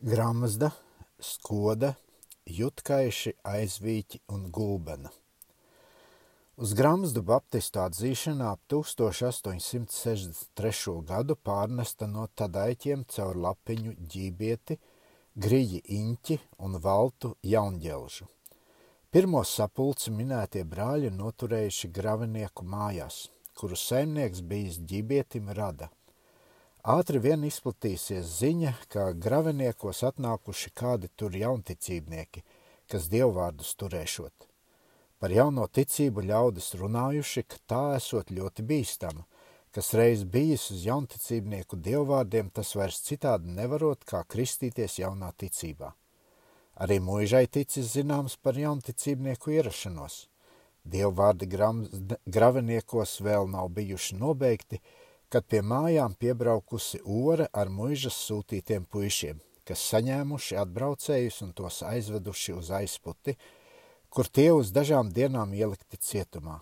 Gramazda, Skoda, Jutkaiši, Aizvīķi un Gulbena. Uz Gramazdu baptistu atzīšanā ap 1863. gadu pārnesta no tadaiķiem caur lapiņu ģībieti, grīļi iņķi un valtu jaunģelžu. Pirmo sapulci minētie brāļi noturējuši gravinieku mājās, kuru saimnieks bijis ģībietim rada. Ātri vien izplatīsies ziņa, ka graviniekos atnākuši kādi tur jaunticībnieki, kas dievvvārdus turēšot. Par jauno ticību ļaudis runājuši, ka tā esot ļoti bīstama, kas reiz bijis uz jaunticībnieku dievvvārdiem, tas vairs citādi nevarot kā kristīties jaunā ticībā. Arī mūžai ticis zināms par jaunticībnieku ierašanos. Dievvvārdi graveniekos vēl nav bijuši nobeigti, kad pie mājām piebraukusi ore ar mūžas sūtītiem puišiem, kas saņēmuši atbraucējus un tos aizveduši uz aizputi, kur tie uz dažām dienām ielikti cietumā.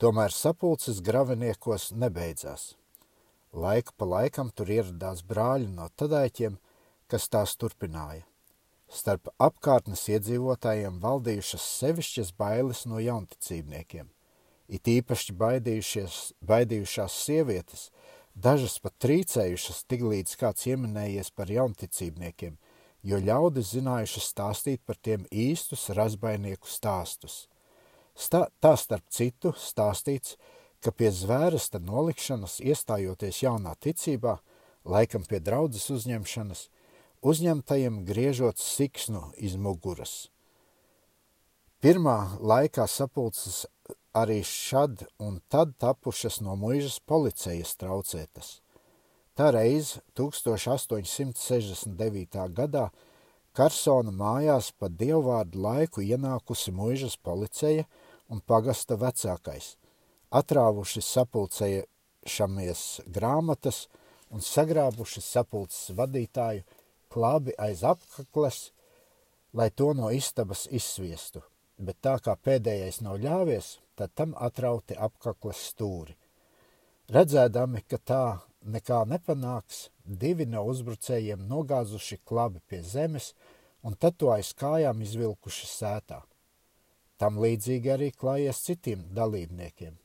Tomēr sapulces graveniekos nebeidzās. Laiku pa laikam tur ieradās brāļi no tadaiķiem, kas tās turpināja. Starp apkārtnes iedzīvotājiem valdījušas sevišķas bailes no jaunticībniekiem. It īpaši baidījušās sievietes, dažas pat trīcējušas, tik līdz kāds ieminējies par jaunticībniekiem – jo ļaudis zinājuši stāstīt par tiem īstus razbainieku stāstus. Stā, tā starp citu stāstīts, ka pie zvērsta nolikšanas iestājoties jaunā ticībā, laikam pie draudzes uzņemšanas, uzņemtajiem griežot siksnu iz muguras. Pirmā laikā sapulces arī šad un tad tapušas no muižas policijas traucētas – Tā reiz 1869. gadā Karsona mājās pa dievvvārdu laiku ienākusi muižas policija un pagasta vecākais, atrāvuši sapulcējušamies grāmatas un sagrābuši sapulces vadītāju klābi aiz apkakles, lai to no istabas izsviestu, bet tā kā pēdējais nav ļāvies, tad tam atrauti apkakles stūri. Redzēdami, ka tā nekā nepanāks, divi no uzbrucējiem nogāzuši klabi pie zemes un tad to aiz kājām izvilkuši sētā. Tam līdzīgi arī klājies citiem dalībniekiem.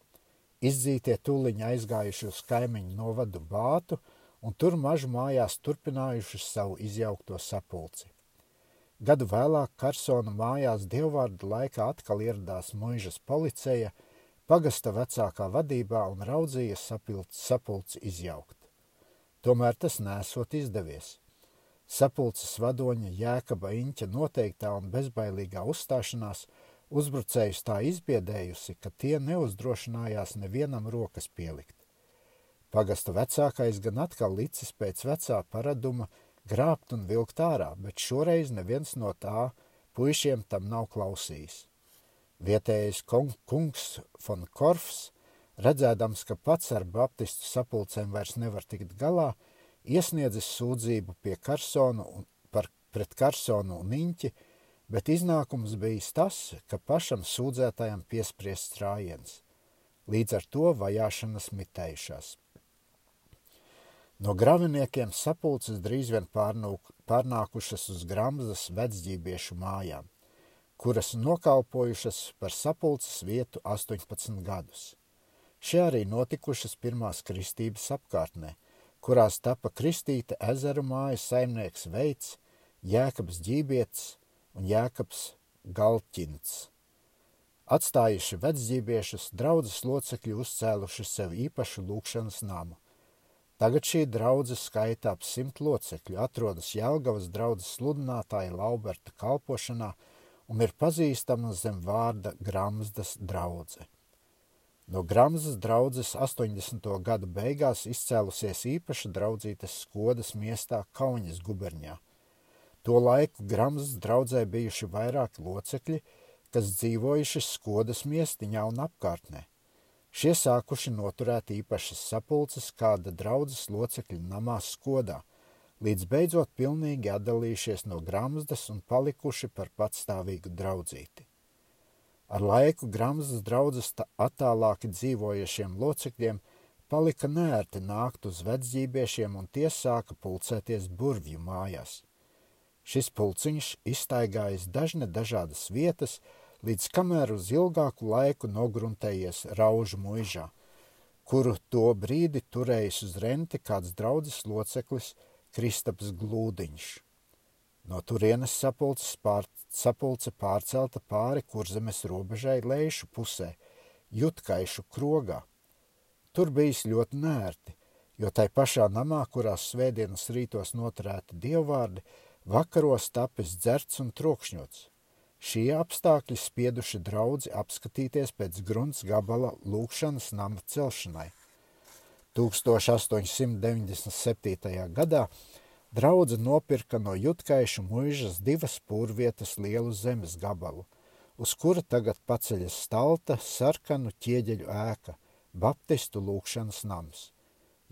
Izdzītie tūliņi aizgājuši uz kaimiņu novadu bātu un tur mažu mājās turpinājuši savu izjaukto sapulci. Gadu vēlāk Karsona mājās dievvvārdu laikā atkal ieradās muižas policija – pagasta vecākā vadībā un raudzīja sapulci, izjaukt. Tomēr tas nesot izdevies. Sapulces vadoņa Jēkaba Iņķa noteiktā un bezbailīgā uzstāšanās uzbrucējus tā izbiedējusi, ka tie neuzdrošinājās nevienam rokas pielikt. Pagasta vecākais gan atkal licis pēc vecā paraduma grābt un vilkt ārā, bet šoreiz neviens no tā puišiem tam nav klausījis. Vietējais kungs von Korfs, redzēdams, ka pats ar baptistu sapulcēm vairs nevar tikt galā, iesniedzis sūdzību pie Karsonu un, par, pret Karsonu un Niņķi, bet iznākums bijis tas, ka pašam sūdzētājam piespriests rājiens. Līdz ar to vajāšanas mitējušās. No graviniekiem sapulces drīz vien pārnūk, pārnākušas uz Gramzas vecģībiešu mājām kuras nokalpojušas par sapulces vietu 18 gadus. Šie arī notikušas pirmās kristības apkārtnē, kurās tapa kristīta ezeru mājas saimnieks Veids, Jēkabs Ģībietis un Jēkabs Galķins. Atstājuši vecģībiešus, draudzes locekļi uzcēluši sev īpašu lūkšanas namu. Tagad šī draudzes skaita ap simt locekļu, atrodas Jelgavas draudzes sludinātāja Lauberta kalpošanā – un ir pazīstama zem vārda Gramsdas draudze. No Gramsdas draudzes 80. gada beigās izcēlusies īpaša draudzītes Skodas miestā Kauņas guberņā. To laiku Gramsdas draudzē bijuši vairāki locekļi, kas dzīvojuši Skodas miestiņā un apkārtnē. Šie sākuši noturēt īpašas sapulces kāda draudzes locekļu namā Skodā – līdz beidzot pilnīgi atdalījušies no Gramsdas un palikuši par patstāvīgu draudzīti. Ar laiku Gramsdas draudzes attālāki dzīvojušiem locekļiem palika nērti nākt uz vecģībiešiem un tie sāka pulcēties burvju mājās. Šis pulciņš iztaigājis dažne dažādas vietas, līdz kamēr uz ilgāku laiku nogruntējies raužu muižā, kuru to brīdi turējis uz renti kāds draudzes loceklis Kristaps Glūdiņš. No turienes sapulces pār, sapulce pārcelta pāri kurzemes robežai leišu pusē, jutkaišu krogā. Tur bijis ļoti nērti, jo tai pašā namā, kurās svētdienas rītos noturēti dievvārdi, vakaros tapis dzerts un trokšņots. Šie apstākļi spieduši draudzi apskatīties pēc grunts gabala lūkšanas nama celšanai. 1897. gadā draudze nopirka no jutkaišu muižas divas pūrvietas lielu zemes gabalu, uz kura tagad paceļas stalta sarkanu ķieģeļu ēka, baptistu lūkšanas nams.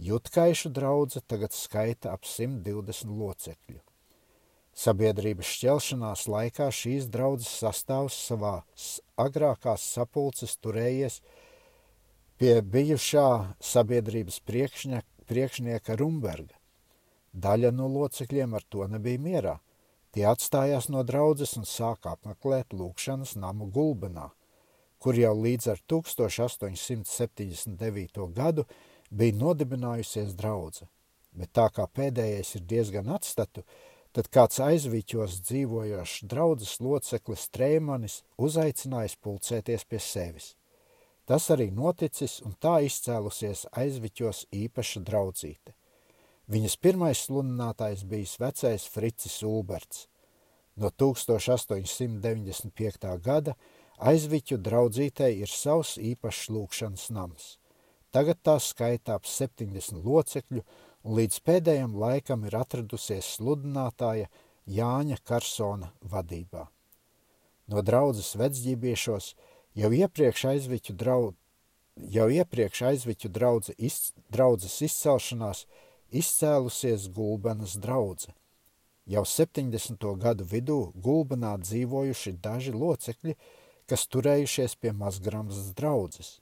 Jutkaišu draudze tagad skaita ap 120 locekļu. Sabiedrības šķelšanās laikā šīs draudzes sastāvs savā agrākās sapulces turējies pie bijušā sabiedrības priekšņa, priekšnieka Rumberga. Daļa no locekļiem ar to nebija mierā. Tie atstājās no draudzes un sāka apmeklēt lūkšanas namu Gulbenā, kur jau līdz ar 1879. gadu bija nodibinājusies draudze. Bet tā kā pēdējais ir diezgan atstatu, Tad kāds aizviķos dzīvojošs draudzes loceklis Trēmanis uzaicinājis pulcēties pie sevis. Tas arī noticis, un tā izcēlusies aizviķos īpaša draudzīte. Viņas pirmais sludinātājs bijis vecais Fricis Ulberts. No 1895. gada aizviķu draudzītei ir savs īpašs lūkšanas nams. Tagad tā skaitā ap 70 locekļu un līdz pēdējam laikam ir atradusies sludinātāja Jāņa Karsona vadībā. No draudzes vecģībiešos jau iepriekš aizviķu draudz, jau iepriekš aizviķu draudze iz, draudzes izcelšanās izcēlusies Gulbenas draudze. Jau 70. gadu vidū Gulbenā dzīvojuši daži locekļi, kas turējušies pie Mazgrams draudzes.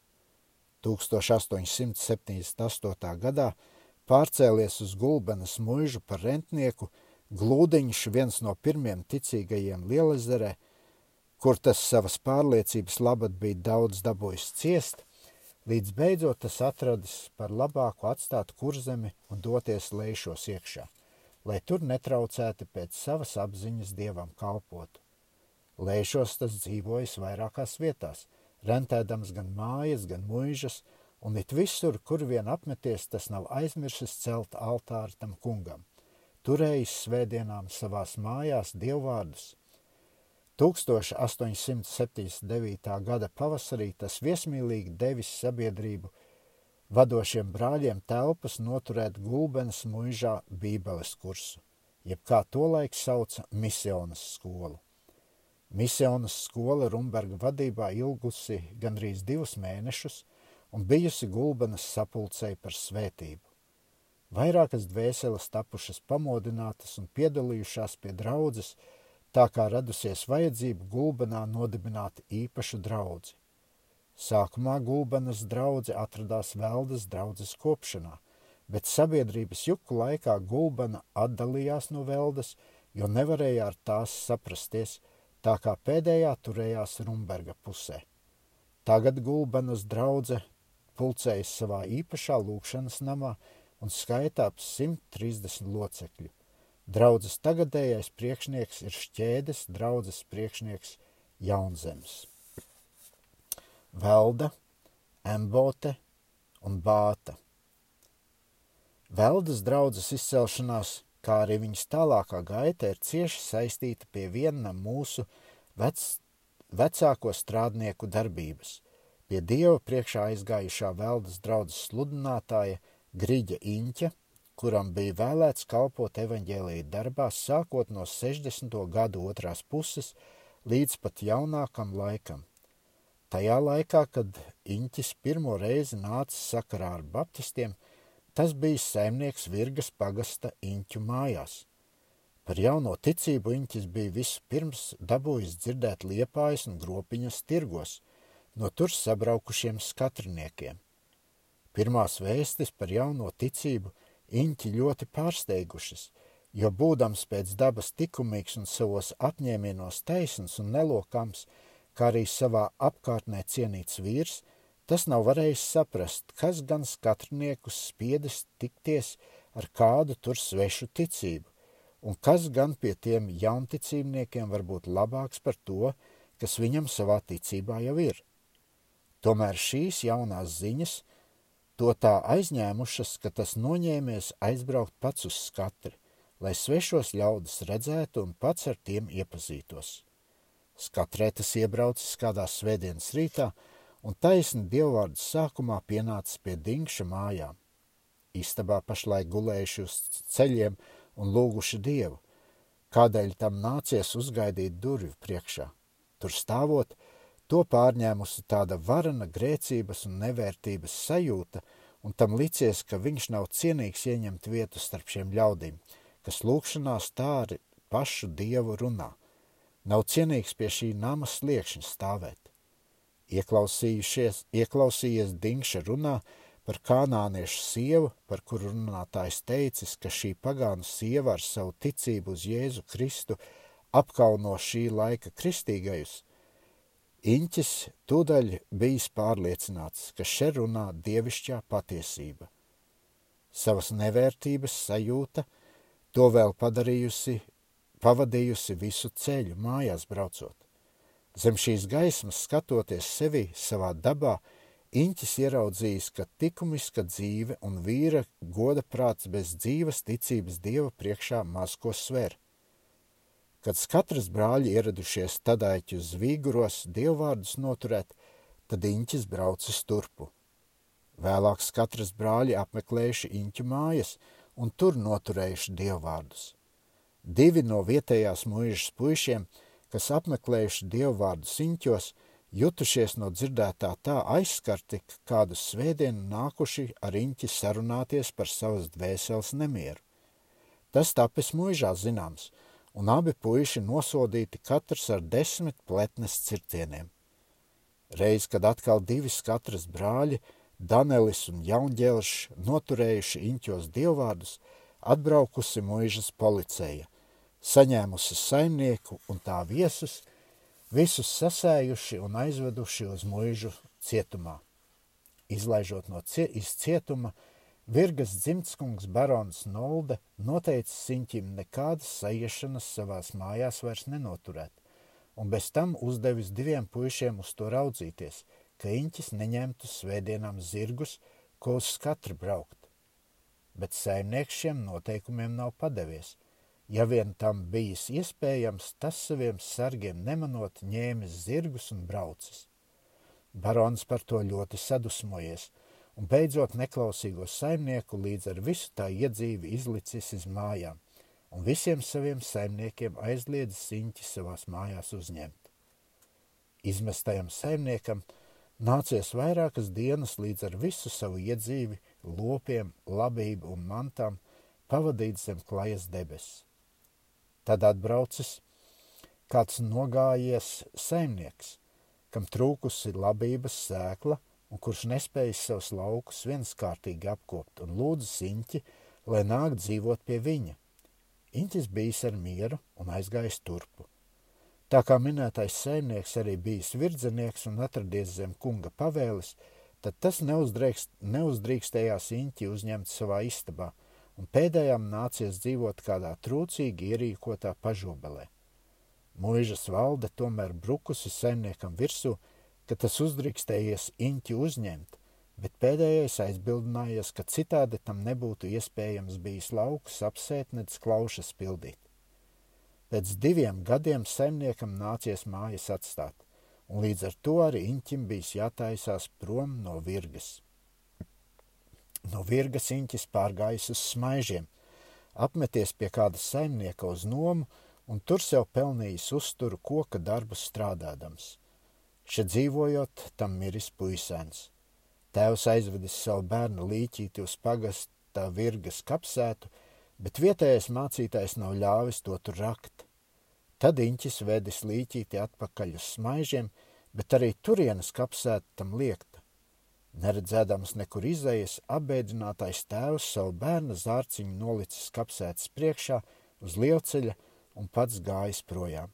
1878. gadā Pārcēlies uz Gulbenas muižu par rentnieku, Glūdiņš, viens no pirmiem ticīgajiem Lielezerē, kur tas savas pārliecības labad bija daudz dabūjis ciest, līdz beidzot tas atradis par labāku atstāt kurzemi un doties lejšos iekšā, lai tur netraucēti pēc savas apziņas dievam kalpotu. Lejšos tas dzīvojas vairākās vietās, rentēdams gan mājas, gan muižas, un it visur, kur vien apmeties, tas nav aizmirsis celt altāri tam kungam, turējis svētdienām savās mājās dievvvārdus. 1879. gada pavasarī tas viesmīlīgi devis sabiedrību vadošiem brāļiem telpas noturēt Gulbenes muižā bībeles kursu, jeb kā tolaik sauca misionas skolu. Misionas skola Rumberga vadībā ilgusi gandrīz divus mēnešus, un bijusi gulbenas sapulcei par svētību. Vairākas dvēseles tapušas pamodinātas un piedalījušās pie draudzes, tā kā radusies vajadzība gulbenā nodibināt īpašu draudzi. Sākumā gulbenas draudze atradās Veldas draudzes kopšanā, bet sabiedrības juku laikā gulbena atdalījās no Veldas, jo nevarēja ar tās saprasties, tā kā pēdējā turējās Rumberga pusē. Tagad gulbenas draudze pulcējas savā īpašā lūkšanas namā un skaitā ap 130 locekļu. Draudzes tagadējais priekšnieks ir šķēdes draudzes priekšnieks Jaunzems. Velda, Embote un Bāta. Veldas draudzes izcelšanās, kā arī viņas tālākā gaita, ir cieši saistīta pie viena mūsu vec, vecāko strādnieku darbības – Pie Dieva priekšā aizgājušā veldas draudzes sludinātāja Griģa Inķa, kuram bija vēlēts kalpot evaņģēlīja darbā sākot no 60. gadu otrās puses līdz pat jaunākam laikam. Tajā laikā, kad Inķis pirmo reizi nāca sakarā ar baptistiem, tas bija saimnieks Virgas pagasta Inķu mājās. Par jauno ticību Inķis bija vispirms dabūjis dzirdēt liepājas un gropiņas tirgos – no tur sabraukušiem skatriniekiem. Pirmās vēstis par jauno ticību Inķi ļoti pārsteigušas, jo būdams pēc dabas likumīgs un savos apņēmienos taisns un nelokams, kā arī savā apkārtnē cienīts vīrs, tas nav varējis saprast, kas gan skatrniekus spiedis tikties ar kādu tur svešu ticību, un kas gan pie tiem jaunticībniekiem var būt labāks par to, kas viņam savā ticībā jau ir. Tomēr šīs jaunās ziņas to tā aizņēmušas, ka tas noņēmies aizbraukt pats uz skatri, lai svešos ļaudis redzētu un pats ar tiem iepazītos. Skatrē tas iebraucis kādā svētdienas rītā, un taisni dievvvārds sākumā pienācis pie Dinkša mājām. Istabā pašlaik gulējuši uz ceļiem un lūguši dievu, kādēļ tam nācies uzgaidīt durvju priekšā. Tur stāvot, to pārņēmusi tāda varana grēcības un nevērtības sajūta, un tam licies, ka viņš nav cienīgs ieņemt vietu starp šiem ļaudīm, kas lūkšanās tā arī pašu dievu runā. Nav cienīgs pie šī nama sliekšņa stāvēt. Ieklausījies Dinkša runā par kanāniešu sievu, par kuru runātājs teicis, ka šī pagānu sieva ar savu ticību uz Jēzu Kristu apkauno šī laika kristīgajus, Iņķis tūdaļ bijis pārliecināts, ka šeit runā dievišķā patiesība. Savas nevērtības sajūta to vēl padarījusi, pavadījusi visu ceļu mājās braucot. Zem šīs gaismas skatoties sevi savā dabā, Iņķis ieraudzījis, ka likumiska dzīve un vīra goda prāts bez dzīves ticības dieva priekšā maz ko sver. Kad katrs brāļi ieradušies tadaiķu zvīguros dievvvārdus noturēt, tad Iņķis braucis turpu. Vēlāk katrs brāļi apmeklējuši Iņķu mājas un tur noturējuši dievvvārdus. Divi no vietējās muižas puišiem – kas apmeklējuši dievvvārdu siņķos, jutušies no dzirdētā tā aizskarti, ka kādu svētdienu nākuši ar riņķi sarunāties par savas dvēseles nemieru. Tas tapis muižā zināms, un abi puiši nosodīti katrs ar desmit pletnes cirtieniem. Reiz, kad atkal divi skatras brāļi, Danelis un Jaunģēlšs, noturējuši iņķos dievvvārdus, atbraukusi muižas policeja – saņēmusi saimnieku un tā viesus, visus sasējuši un aizveduši uz muižu cietumā. Izlaižot no cie, cietuma, Virgas dzimtskungs barons Nolde noteica Siņķim nekādas saiešanas savās mājās vairs nenoturēt, un bez tam uzdevis diviem puišiem uz to raudzīties, ka Iņķis neņemtu svētdienām zirgus, ko uz skatra braukt. Bet saimnieks šiem noteikumiem nav padevies – Ja vien tam bijis iespējams, tas saviem sargiem nemanot ņēmis zirgus un braucis. Barons par to ļoti sadusmojies, un beidzot neklausīgo saimnieku līdz ar visu tā iedzīvi izlicis iz mājām, un visiem saviem saimniekiem aizliedz siņķi savās mājās uzņemt. Izmestajam saimniekam nācies vairākas dienas līdz ar visu savu iedzīvi, lopiem, labību un mantām pavadīt zem klajas debesis. Tad atbraucis kāds nogājies saimnieks, kam trūkusi labības sēkla un kurš nespējis savus laukus viens kārtīgi apkopt un lūdza siņķi, lai nāk dzīvot pie viņa. Inķis bijis ar mieru un aizgājis turpu. Tā kā minētais saimnieks arī bijis virdzenieks un atradies zem kunga pavēles, tad tas neuzdrīkstējās Inķi uzņemt savā istabā – un pēdējām nācies dzīvot kādā trūcīgi ierīkotā pažobelē. Mūžas valde tomēr brukusi saimniekam virsū, ka tas uzdrīkstējies Inķi uzņemt, bet pēdējais aizbildinājies, ka citādi tam nebūtu iespējams bijis laukus apsēt nedz klaušas pildīt. Pēc diviem gadiem saimniekam nācies mājas atstāt, un līdz ar to arī Inķim bijis jātaisās prom no virgas. No virgas inķis pārgājis uz smaižiem, apmeties pie kāda saimnieka uz nomu un tur sev pelnījis uzturu koka darbu strādādams. Šeit dzīvojot, tam miris puisēns. Tēvs aizvedis savu bērnu līķīti uz pagasta virgas kapsētu, bet vietējais mācītājs nav ļāvis to tur rakt. Tad Inķis vedis līķīti atpakaļ uz smaižiem, bet arī turienes kapsēta tam liekt Neredzēdams nekur izējas, apbēdinātais tēvs savu bērna zārciņu nolicis kapsētas priekšā uz lielceļa un pats gājis projām.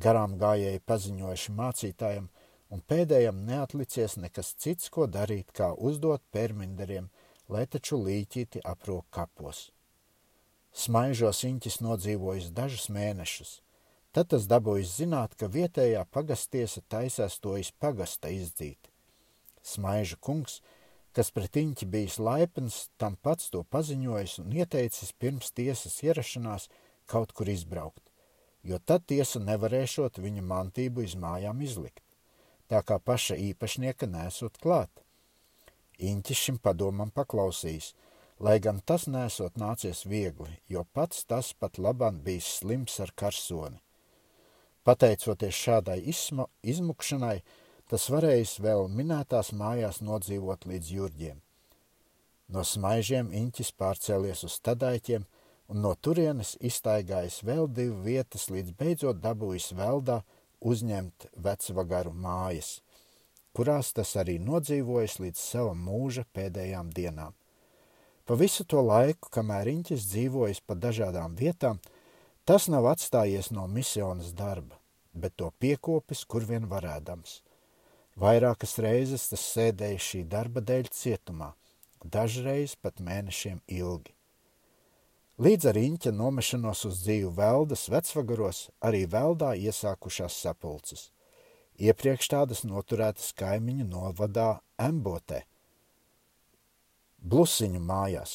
Garām gājēji paziņojuši mācītājam, un pēdējam neatlicies nekas cits, ko darīt, kā uzdot perminderiem, lai taču līķīti aprok kapos. Smaižos Inķis nodzīvojis dažus mēnešus. Tad tas dabūjis zināt, ka vietējā pagastiesa taisās to iz pagasta izdzīt. Smaiža kungs, kas pret Inķi bijis laipns, tam pats to paziņojis un ieteicis pirms tiesas ierašanās kaut kur izbraukt, jo tad tiesa nevarēšot viņa mantību iz mājām izlikt, tā kā paša īpašnieka nesot klāt. Inķis šim padomam paklausījis, lai gan tas nesot nācies viegli, jo pats tas pat labāk bijis slims ar karsoni. Pateicoties šādai izsma, izmukšanai, tas varējis vēl minētās mājās nodzīvot līdz jūrģiem. No smaižiem Inķis pārcēlies uz stadaiķiem, un no turienes iztaigājis vēl divu vietas, līdz beidzot dabūjis veldā uzņemt vecvagaru mājas, kurās tas arī nodzīvojis līdz sava mūža pēdējām dienām. Pa visu to laiku, kamēr riņķis dzīvojis pa dažādām vietām, tas nav atstājies no misionas darba, bet to piekopis, kur vien varēdams. Vairākas reizes tas sēdēja šī darba dēļ cietumā, dažreiz pat mēnešiem ilgi. Līdz ar īņķa nomešanos uz dzīvu veldas vecvagaros arī veldā iesākušās sapulces. Iepriekš tādas noturētas kaimiņu novadā Embotē, blusiņu mājās,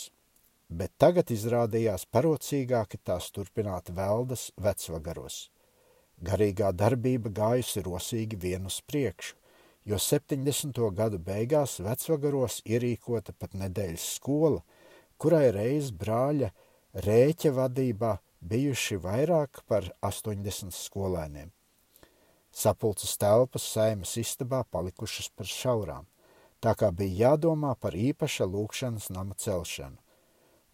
bet tagad izrādījās parocīgāki tās turpināt veldas vecvagaros. Garīgā darbība gājusi rosīgi vien uz priekšu, jo 70. gadu beigās vecvagaros ierīkota pat nedēļas skola, kurai reiz brāļa rēķa vadībā bijuši vairāk par 80 skolēniem. Sapulces telpas saimas istabā palikušas par šaurām tā kā bija jādomā par īpaša lūkšanas nama celšanu.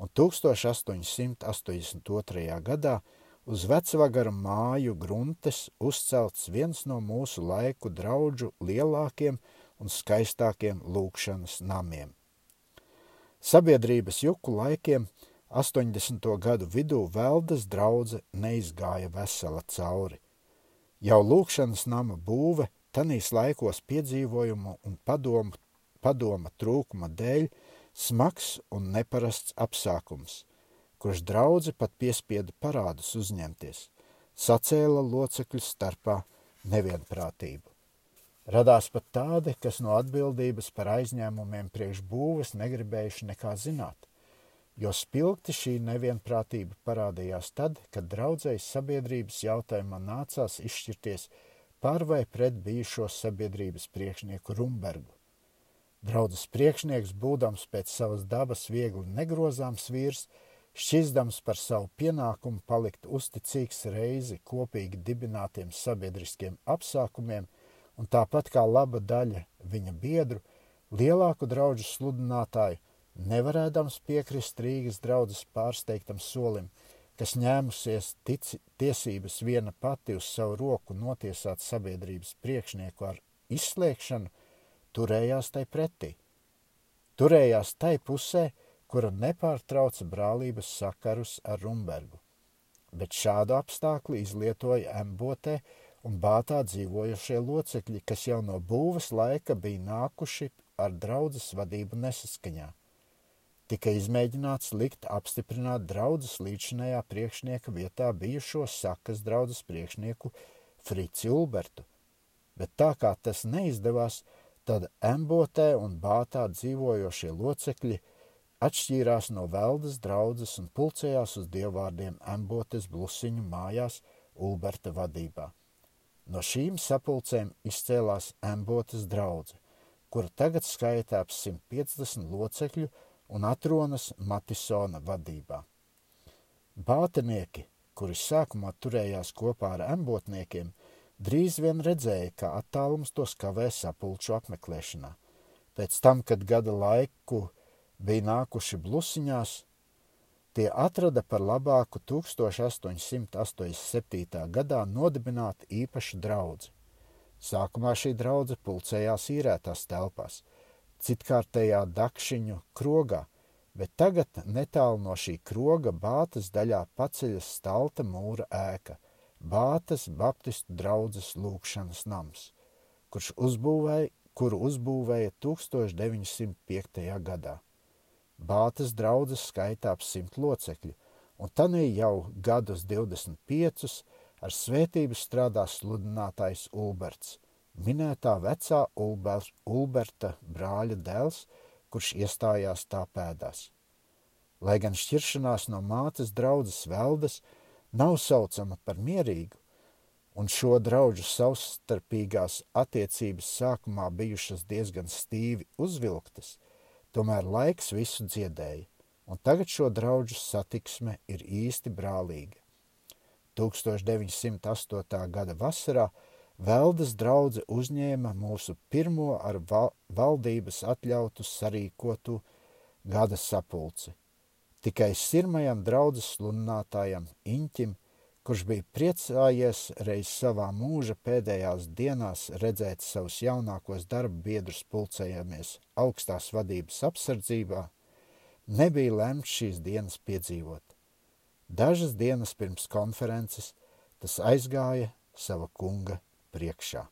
Un 1882. gadā uz vecvagara māju gruntes uzcelts viens no mūsu laiku draudžu lielākiem un skaistākiem lūkšanas namiem. Sabiedrības juku laikiem 80. gadu vidū veldas draudze neizgāja vesela cauri. Jau lūkšanas nama būve tanīs laikos piedzīvojumu un padomu padoma trūkuma dēļ smags un neparasts apsākums, kurš draudzi pat piespieda parādus uzņemties, sacēla locekļu starpā nevienprātību. Radās pat tādi, kas no atbildības par aizņēmumiem priekš būves negribējuši nekā zināt, jo spilgti šī nevienprātība parādījās tad, kad draudzējas sabiedrības jautājumā nācās izšķirties par vai pret bijušo sabiedrības priekšnieku Rumbergu. Draudzes priekšnieks, būdams pēc savas dabas viegli negrozāms vīrs, šķizdams par savu pienākumu palikt uzticīgs reizi kopīgi dibinātiem sabiedriskiem apsākumiem, un tāpat kā laba daļa viņa biedru, lielāku draugu sludinātāju, nevarēdams piekrist Rīgas draudzes pārsteigtam solim, kas ņēmusies tic, tiesības viena pati uz savu roku notiesāt sabiedrības priekšnieku ar izslēgšanu, turējās tai pretī. Turējās tai pusē, kura nepārtrauca brālības sakarus ar Rumbergu. Bet šādu apstākļu izlietoja Embotē un Bātā dzīvojušie locekļi, kas jau no būves laika bija nākuši ar draudzes vadību nesaskaņā. Tika izmēģināts likt apstiprināt draudzes līdzinējā priekšnieka vietā bijušo sakas draudzes priekšnieku Frici Ulbertu, bet tā kā tas neizdevās, tad Embotē un Bātā dzīvojošie locekļi atšķīrās no veldas draudzes un pulcējās uz dievvvārdiem Embotes blusiņu mājās Ulberta vadībā. No šīm sapulcēm izcēlās Embotes draudze, kura tagad skaitā ap 150 locekļu un atrodas Matisona vadībā. Bātenieki, kuri sākumā turējās kopā ar embotniekiem, Drīz vien redzēja, ka attālums tos kavē sapulču apmeklēšanā. Pēc tam, kad gada laiku bija nākuši blusiņās, tie atrada par labāku 1887. gadā nodibināt īpašu draudzi. Sākumā šī draudzene pulcējās īrētās telpās, citkārtējā dakšiņu krogā, bet tagad netālu no šī kroga Bātas daļā paceļas stalta mūra ēka – Bātas Baptistu draudzes lūkšanas nams, kurš uzbūvēja, kuru uzbūvēja 1905. gadā. Bātas draudzes skaitā ap simt locekļu, un tanī jau gadus 25 ar svētību strādā sludinātājs Ulberts, minētā vecā Ulber, Ulberta brāļa dēls, kurš iestājās tā pēdās. Lai gan šķiršanās no mātes draudzes veldes nav saucama par mierīgu, un šo draugu savstarpīgās attiecības sākumā bijušas diezgan stīvi uzvilktas, tomēr laiks visu dziedēja, un tagad šo draugu satiksme ir īsti brālīga. 1908. gada vasarā Veldes draudze uzņēma mūsu pirmo ar val valdības atļautu sarīkotu gada sapulci. Tikai sirmajam draudzes sludinātājam Iņķim, kurš bija priecājies reiz savā mūža pēdējās dienās redzēt savus jaunākos darba biedrus pulcējamies augstās vadības apsardzībā, nebija lemts šīs dienas piedzīvot. Dažas dienas pirms konferences tas aizgāja sava kunga priekšā.